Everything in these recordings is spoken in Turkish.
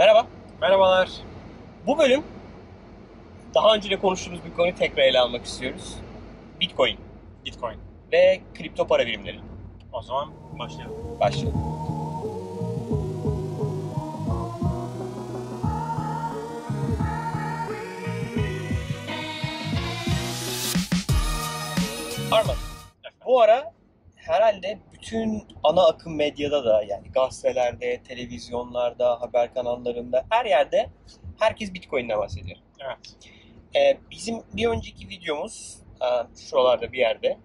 Merhaba. Merhabalar. Bu bölüm daha önce de konuştuğumuz bir konuyu tekrar ele almak istiyoruz. Bitcoin Bitcoin. ve kripto para birimleri. O zaman başlayalım. Başlayalım. Arman, bu ara herhalde bütün ana akım medyada da yani gazetelerde, televizyonlarda, haber kanallarında her yerde herkes Bitcoin'den bahsediyor. Evet. Ee, bizim bir önceki videomuz e, şuralarda bir yerde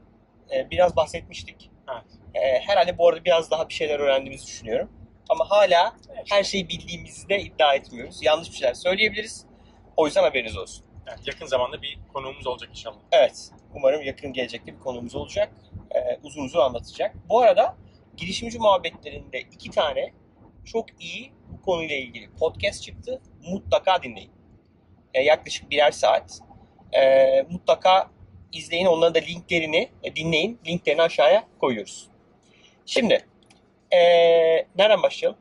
e, biraz bahsetmiştik. Evet. E, herhalde bu arada biraz daha bir şeyler öğrendiğimizi düşünüyorum. Ama hala Evet. her şeyi bildiğimizi de iddia etmiyoruz. Yanlış bir şeyler söyleyebiliriz. O yüzden haberiniz olsun. evet. Yakın zamanda bir konuğumuz olacak inşallah. Evet, umarım yakın gelecekte bir konumuz olacak. Ee, uzun uzun anlatacak. Bu arada girişimci muhabbetlerinde iki tane çok iyi bu konuyla ilgili podcast çıktı. Mutlaka dinleyin. Ee, yaklaşık birer saat. Ee, mutlaka izleyin. Onların da linklerini e, dinleyin. Linklerini aşağıya koyuyoruz. Şimdi ee, nereden başlayalım?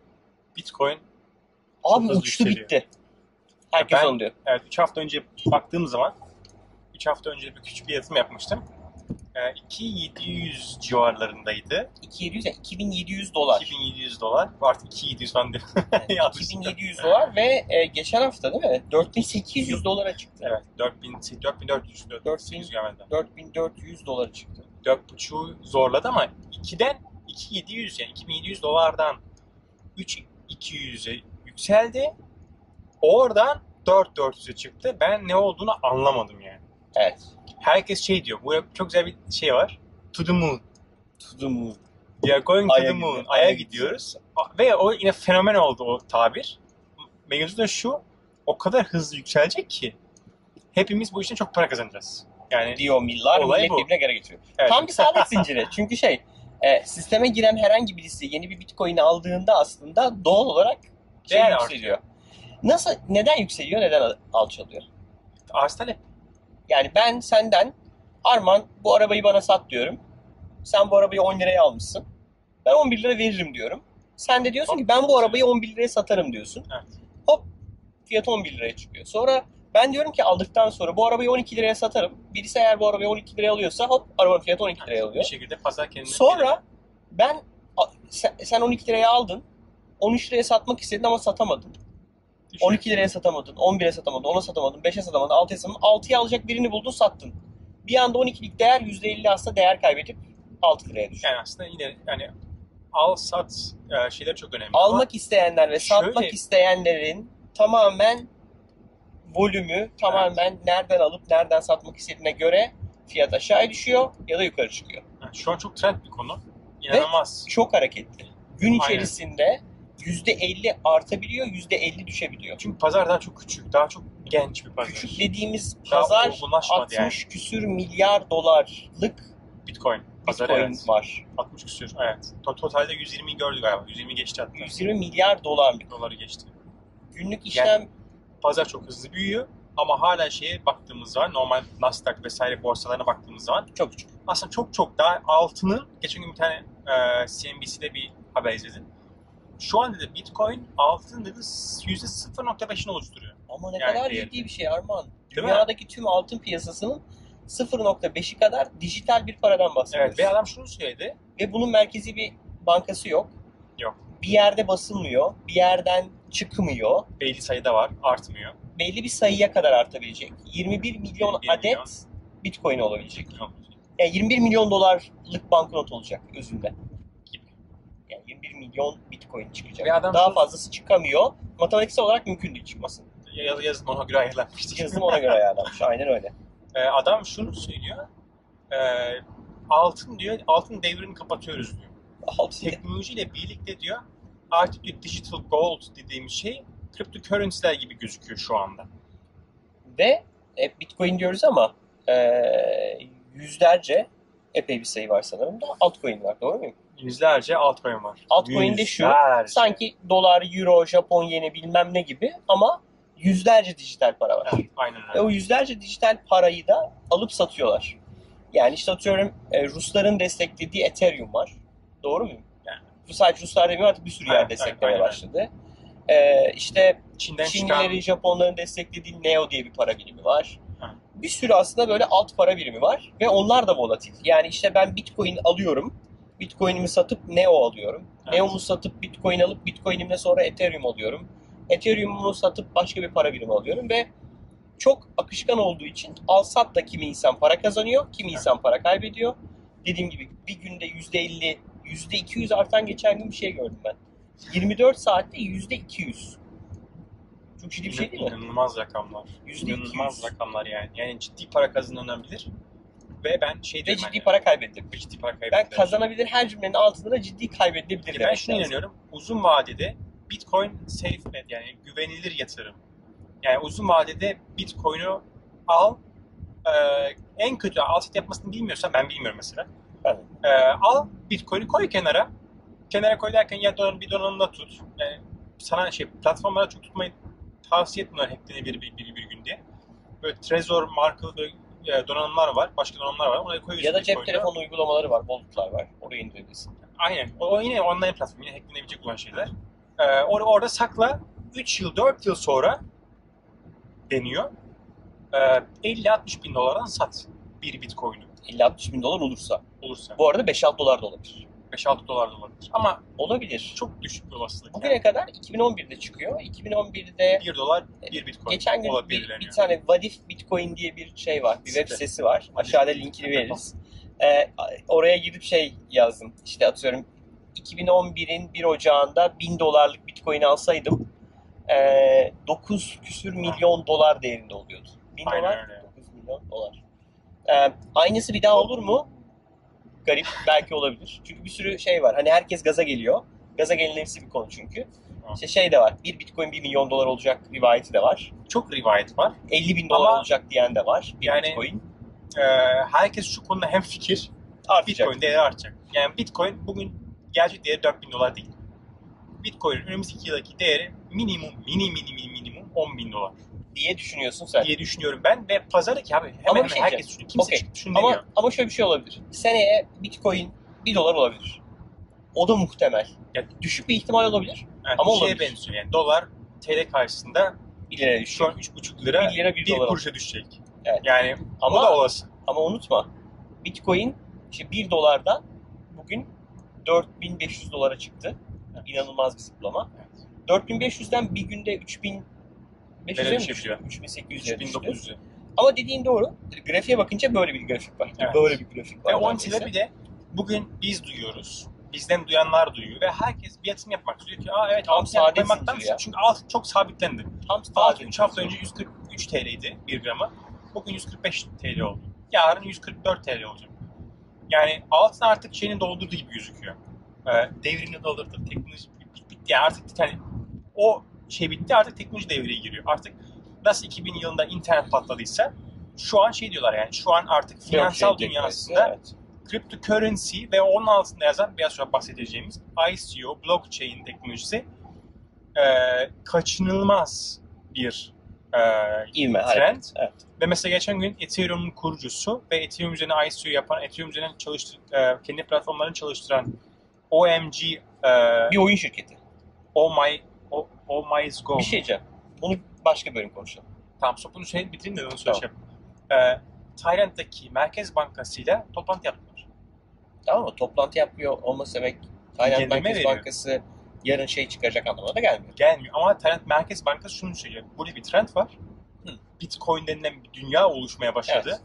Bitcoin, Abi uçtu yükseliyor. bitti. Herkes Ben- onu diyor. evet 3 hafta önce baktığım zaman 3 hafta önce bir küçük bir yatırım yapmıştım. Ee, 2700 civarlarındaydı. 2700 yani 2700 dolar. 2700 dolar. Artık 2700 falan. Yanlış. 2700 dolar ve e, geçen hafta değil mi? 4800 dolara çıktı. Evet 4000, 4400, 4800 gelmedi. 4400 dolara çıktı. 4.5'u zorladı ama 2'den 2700 yani 2700 dolardan 3200'e yükseldi. Oradan 4400'e çıktı. Ben ne olduğunu anlamadım yani. Evet. Herkes şey diyor. Bu çok güzel bir şey var. To the moon. To the moon. We are going to Ay'a the moon. gidiyor. Ay'a gidiyoruz. Ve o yine fenomen oldu o tabir. Mevzu da şu. O kadar hızlı yükselecek ki hepimiz bu işten çok para kazanacağız. Yani Diyor millar, Olay millet bu. birbirine göre getiriyor. evet. Tam bir saadet zinciri. Çünkü şey, e, sisteme giren herhangi birisi yeni bir bitcoin'i aldığında aslında doğal olarak şey Değer yükseliyor. Nasıl, neden yükseliyor, neden al- alçalıyor? arz talep. Yani ben senden, Arman bu arabayı bana sat diyorum. Sen bu arabayı 10 liraya almışsın. Ben 11 lira veririm diyorum. Sen de diyorsun ki ben bu arabayı 11 liraya satarım diyorsun. Evet. Hop fiyat 11 liraya çıkıyor. Sonra ben diyorum ki aldıktan sonra bu arabayı 12 liraya satarım. Birisi eğer bu arabayı 12 liraya alıyorsa hop arabanın fiyatı 12 liraya Bir alıyor. şekilde pazar kendine Sonra ben sen 12 liraya aldın. 13 liraya satmak istedin ama satamadın. Düşüyor. 12 liraya satamadın, 11'e satamadın, 10'a satamadın, 5'e satamadın, 6'ya satamadın. 6'ya alacak birini buldun sattın. Bir anda 12'lik değer %50 aslında değer kaybedip 6 liraya düşüyor. Yani aslında yine yani al sat e, şeyler çok önemli. Ama Almak isteyenler ve satmak Şöyle- isteyenlerin tamamen volümü, tamamen nereden alıp nereden satmak istediğine göre fiyat aşağı düşüyor ya da yukarı çıkıyor. yani şu an çok trend bir konu. İnanılmaz. Çok hareketli. Gün Aynen. İçerisinde %50 artabiliyor, %50 düşebiliyor. Çünkü pazar daha çok küçük, daha çok genç bir pazar. Küçük dediğimiz Daha pazar olgunlaşmadı 60 yani. küsür milyar dolarlık Bitcoin. Pazar Bitcoin evet. var. 60 küsür evet. To- Totalde 120 gördü galiba. 120 geçti hatta. 120 milyar dolarlık. Doları geçti. Günlük işlem Pazar çok hızlı büyüyor. Ama hala şeye baktığımız zaman normal Nasdaq vesaire borsalarına baktığımız zaman çok küçük. aslında çok çok daha altının geçen gün bir tane e, CNBC'de bir haber izledim. Şu an dedi Bitcoin altın dedi %0.5'ini oluşturuyor. Ama ne Yani kadar değeri. ciddi bir şey Arman. Değil mi? Dünyadaki tüm altın piyasasının 0.5'i kadar dijital bir paradan bahsediyoruz. Evet ve adam şunu söyledi. Ve bunun merkezi bir bankası yok. Yok. Bir yerde basılmıyor. Bir yerden çıkmıyor. Belli sayıda var artmıyor. Belli bir sayıya kadar artabilecek. 21 milyon 21 adet milyon. Bitcoin olabilecek. Yani 21 milyon dolarlık banknot olacak özünde. Gibi. Yani 21 milyon Bitcoin çıkacak. Adam Daha şunu- fazlası çıkamıyor. Matematiksel olarak mümkün değil çıkmasın. Yaz, yazın ona göre ayarlanmıştır. Yazılım ona göre ayarlanmış. Aynen öyle. Ee, adam şunu söylüyor. Ee, altın diyor, altın devrini kapatıyoruz diyor. Altı Teknolojiyle birlikte diyor artık diyor, digital gold dediğimiz şey cryptocurrency'ler gibi gözüküyor şu anda. Ve e, Bitcoin diyoruz ama e, yüzlerce epey bir sayı var sanırım da altcoin var. Doğru muyum? Yüzlerce altcoin var. Altcoin de şu. Sanki dolar, euro, Japon yeni bilmem ne gibi ama yüzlerce dijital para var. Evet, aynen Ve öyle. o yüzlerce dijital parayı da alıp satıyorlar. Yani işte atıyorum e, Rusların desteklediği Ethereum var. Doğru muyum? Yani. Bu sadece Ruslar demiyor artık bir sürü yer Evet, desteklemeye evet, başladı. E, işte Çin'den Çinlilerin, çıkan Japonların desteklediği Neo diye bir para birimi var. Bir sürü aslında böyle alt para birimi var ve onlar da volatil. Yani işte ben Bitcoin alıyorum, Bitcoin'imi satıp Neo alıyorum. Evet. Neo'mu satıp Bitcoin alıp Bitcoin'imle sonra Ethereum alıyorum. Ethereum'u satıp başka bir para birimi alıyorum ve çok akışkan olduğu için al sat da kimi insan para kazanıyor, kimi insan para kaybediyor. Dediğim gibi bir günde %50, %200 artan geçen gün bir şey gördüm ben. 24 saatte %200. Çok ciddi bir şey değil mi? İnanılmaz rakamlar. Yüzde iki İnanılmaz yüz. rakamlar yani. Yani ciddi para kazanılabilir. Ve ben şey Ve ciddi hani, para kaybedilebilir. ve ciddi para Ben kaybedilir. kazanabilir her cümlenin altında da ciddi kaybedilebilir ben şuna inanıyorum. Uzun vadede Bitcoin safe bet yani güvenilir yatırım. Yani uzun vadede Bitcoin'u al. Ee, en kötü alt yapmasını bilmiyorsan ben bilmiyorum mesela. Ben- Ee, al Bitcoin'i koy kenara. Kenara koy derken ya don, bir donanımda tut. Yani sana şey platformlara çok tutmayı tavsiye etmiyorlar hacklenebilir bir, bir, bir gün diye. Böyle Trezor markalı böyle e, donanımlar var. Başka donanımlar var. Onları koyuyorsun. Ya da cep telefonu uygulamaları var, bulutlar var. Oraya indirebilirsin. Aynen. O, o yine online platform. Yine hacklenebilecek olan şeyler. Ee, or- orada sakla. 3 yıl, 4 yıl sonra deniyor. Ee, 50-60 bin dolardan sat bir bitcoin'i 50-60 bin dolar olursa. olursa. Bu arada 5-6 dolar da olabilir. 5-6 dolar da olabilir. Ama Olabilir. çok düşük bir olasılık. Bugüne Yani. kadar 2011'de çıkıyor. 2011'de 1 dolar 1 bitcoin geçen gün bir, bir tane Vadif Bitcoin diye bir şey var. Bir web Site. sitesi var. Aşağıda linkini veririz. Ee, oraya girip şey yazdım. İşte atıyorum 2011'in 1 Ocağı'nda 1000 dolarlık Bitcoin alsaydım ee, 9 küsür milyon dolar değerinde oluyordu. 1000 Aynen dolar öyle. 9 milyon dolar. Ee, aynısı bir daha olur mu? Garip. Belki olabilir. Çünkü bir sürü şey var. Hani herkes gaza geliyor. Gaza gelinmesi bir konu çünkü. İşte şey de var. Bir bitcoin 1 milyon dolar olacak rivayeti de var. Çok rivayet var. 50 bin dolar Ama- olacak diyen de var. Bir Yani- bitcoin. Ee, herkes şu konuda hem fikir. Artacak. Bitcoin değeri artacak. Yani Bitcoin bugün gerçek değeri 4000 dolar değil. Bitcoin'in önümüzdeki yıldaki değeri minimum mini mini mini minimum 10 bin dolar diye düşünüyorsun sen. diye düşünüyorum ben ve pazarı ki abi hemen hemen şey herkes düşünüyor. Kimse okay. çıkıp. Ama, ama şöyle bir şey olabilir. Seneye Bitcoin 1 dolar olabilir. O da muhtemel. Ya düşük bir ihtimal olabilir. Yani ama şeye benziyor yani dolar TL karşısında 1 liraya şu an 3,5 lira 1 lira 1 1 dolar. kuruşa düşecek. Evet. Yani Ama- o da olası. Ama unutma Bitcoin işte 1 dolardan bugün 4500 dolara çıktı. İnanılmaz bir zıplama. 4500'den bir günde 3000 500'e mi düştü? Ama dediğin doğru. Grafiğe bakınca böyle bir grafik var. Evet. Böyle bir grafik var. Ve onun için bir de bugün biz duyuyoruz. Bizden duyanlar duyuyor ve herkes bir yatırım yapmak istiyor ki aa evet altın yapmaktan ya. çünkü altın çok sabitlendi. Tam altın 3 hafta önce 143 TL'ydi 1 gramı. Bugün 145 TL oldu. Yarın 144 TL olacak. Yani altın artık şeyini doldurduğu gibi gözüküyor. Ee, devrini doldurdu, teknoloji bitti. Artık yani o şey bitti artık teknoloji devreye giriyor. Artık nasıl 2000 yılında internet patladıysa şu an şey diyorlar yani şu an artık finansal Blockchain dünyasında evet. cryptocurrency ve onun altında yazan biraz sonra bahsedeceğimiz ICO, blockchain teknolojisi e, kaçınılmaz bir e, İvme, trend. hareket. Evet. Ve mesela geçen gün Ethereum'un kurucusu ve Ethereum üzerine ICO yapan, Ethereum üzerine çalıştır, e, kendi platformlarını çalıştıran OMG, e, Bir oyun şirketi. Oh My, Oh, oh My Go. Bir şey diyeceğim. Bunu başka bölüm konuşalım. Tamam sopunu şey bitireyim de onu Tamam. söyleyeceğim. E, Tayland'daki Merkez Bankası'yla toplantı yaptılar. Tamam mı? Toplantı yapmıyor olması demek Tayland Yenileme Merkez veriyor. Bankası yarın şey çıkaracak anlamına da gelmiyor. gelmiyor. Ama Tayland Merkez Bankası şunu söylüyor. Burada bir trend var. Hı. Bitcoin denilen bir dünya oluşmaya başladı. Evet.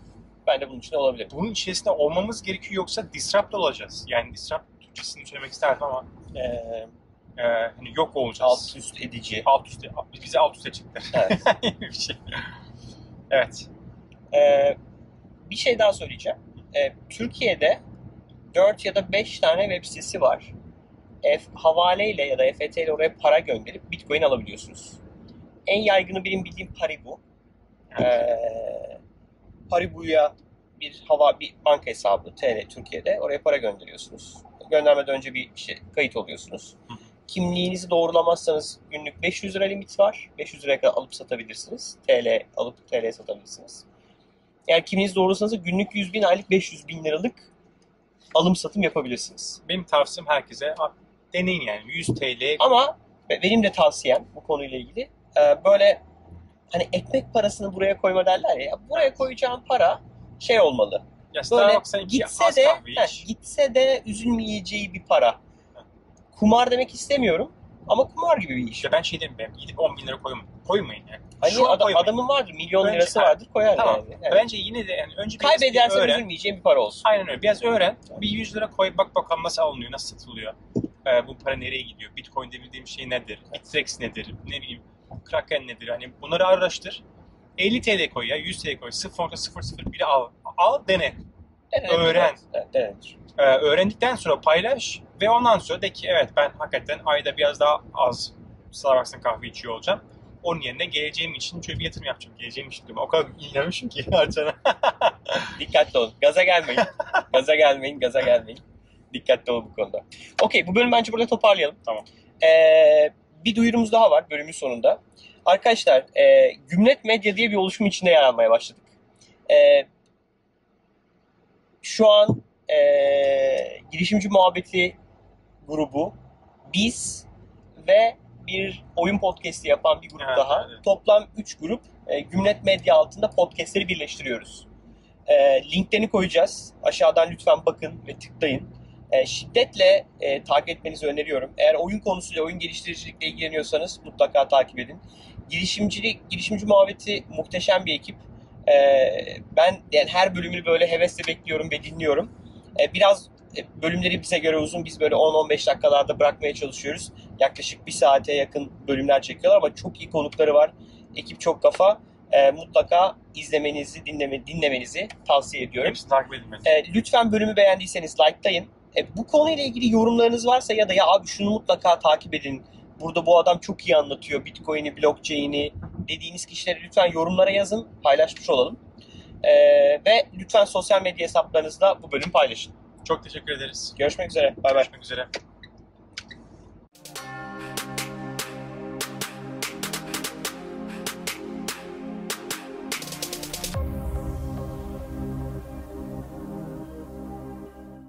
Ben de bunun için olabilir. Bunun içerisinde olmamız gerekiyor yoksa disrupt olacağız. Yani disrupt Türkçesini söylemek isterdim ama Ee, e, hani yok olacağız. alt üst edici. alt üstte, bizi alt üste çıktı. Evet. bir şey. Evet. Ee, bir şey daha söyleyeceğim. Ee, Türkiye'de 4 ya da 5 tane web sitesi var. F, havaleyle ya da EFT ile oraya para gönderip Bitcoin alabiliyorsunuz. En yaygını benim bildiğim Paribu. Ee, Paribu'ya bir hava bir banka hesabı TL Türkiye'de oraya para gönderiyorsunuz. Göndermeden önce bir işte kayıt oluyorsunuz. Kimliğinizi doğrulamazsanız günlük 500 lira limit var. 500 liraya kadar alıp satabilirsiniz. TL alıp TL satabilirsiniz. Eğer kimliğinizi doğrulasanız günlük 100 bin aylık 500 bin liralık alım satım yapabilirsiniz. Benim tavsiyem herkese deneyin yani 100 TL Ama benim de tavsiyem bu konuyla ilgili e, böyle hani ekmek parasını buraya koyma derler ya. Buraya koyacağın para şey olmalı. Ya Böyle gitse de iç. gitse de üzülmeyeceği bir para. Kumar demek istemiyorum ama kumar gibi bir iş. İşte ben şey dedim ben gidip 10 bin lira koymayın. Koymayın yani. Hani Şu adam- koymayın. adamın vardır, milyon Önce- lirası vardır koyar Tamam. yani. Evet. Bence yine de yani önce biraz bir Kaybedersen öğren. üzülmeyeceğin bir para olsun. Aynen öyle. Biraz öğren. Bir 100 lira koy bak bakalım nasıl alınıyor, nasıl satılıyor. Ee, bu para nereye gidiyor? Bitcoin'de bildiğim şey nedir? Bitrex nedir? Ne bileyim Kraken nedir? Hani bunları araştır. 50 TL koy ya, 100 TL koy. 0.001'i al. Al dene. Evet, Öğren. Evet, evet. Ee, öğrendikten sonra paylaş ve ondan sonra de ki evet ben hakikaten ayda biraz daha az Starbucks'tan kahve içiyor olacağım. Onun yerine geleceğim için şöyle bir yatırım yapacağım. Geleceğim için diyorum. O kadar inanmışım ki harcana. Dikkatli olun. Gaza gelmeyin. gaza gelmeyin, gaza gelmeyin. Dikkatli olun bu konuda. Okey, bu bölüm bence burada toparlayalım. Tamam. Ee, bir duyurumuz daha var bölümün sonunda. Arkadaşlar, e, Gümlet Medya diye bir oluşum içinde yer almaya başladık. E, şu an e, girişimci muhabbeti grubu, biz ve bir oyun podcast'i yapan bir grup Evet, daha. evet. Toplam 3 grup e, Gümlet Medya altında podcast'leri birleştiriyoruz. E, linklerini koyacağız. Aşağıdan lütfen bakın ve tıklayın. E, şiddetle e, takip etmenizi öneriyorum. Eğer oyun konusuyla, oyun geliştiricilikle ilgileniyorsanız mutlaka takip edin. Girişimcilik, girişimci muhabbeti muhteşem bir ekip. E, ben yani her bölümünü böyle hevesle bekliyorum ve dinliyorum. E, biraz bölümleri bize göre uzun. Biz böyle 10-15 dakikalarda bırakmaya çalışıyoruz. Yaklaşık bir saate yakın bölümler çekiyorlar ama çok iyi konukları var. Ekip çok kafa. E, mutlaka izlemenizi, dinleme, dinlemenizi tavsiye ediyorum. Hepsini takip bence. E, lütfen bölümü beğendiyseniz likelayın. E, bu konuyla ilgili yorumlarınız varsa ya da ya abi şunu mutlaka takip edin. Burada bu adam çok iyi anlatıyor Bitcoin'i, blockchain'i dediğiniz kişileri lütfen yorumlara yazın. Paylaşmış olalım. E, ve lütfen sosyal medya hesaplarınızda bu bölümü paylaşın. Çok teşekkür ederiz. Görüşmek üzere. Bay bay. Görüşmek üzere.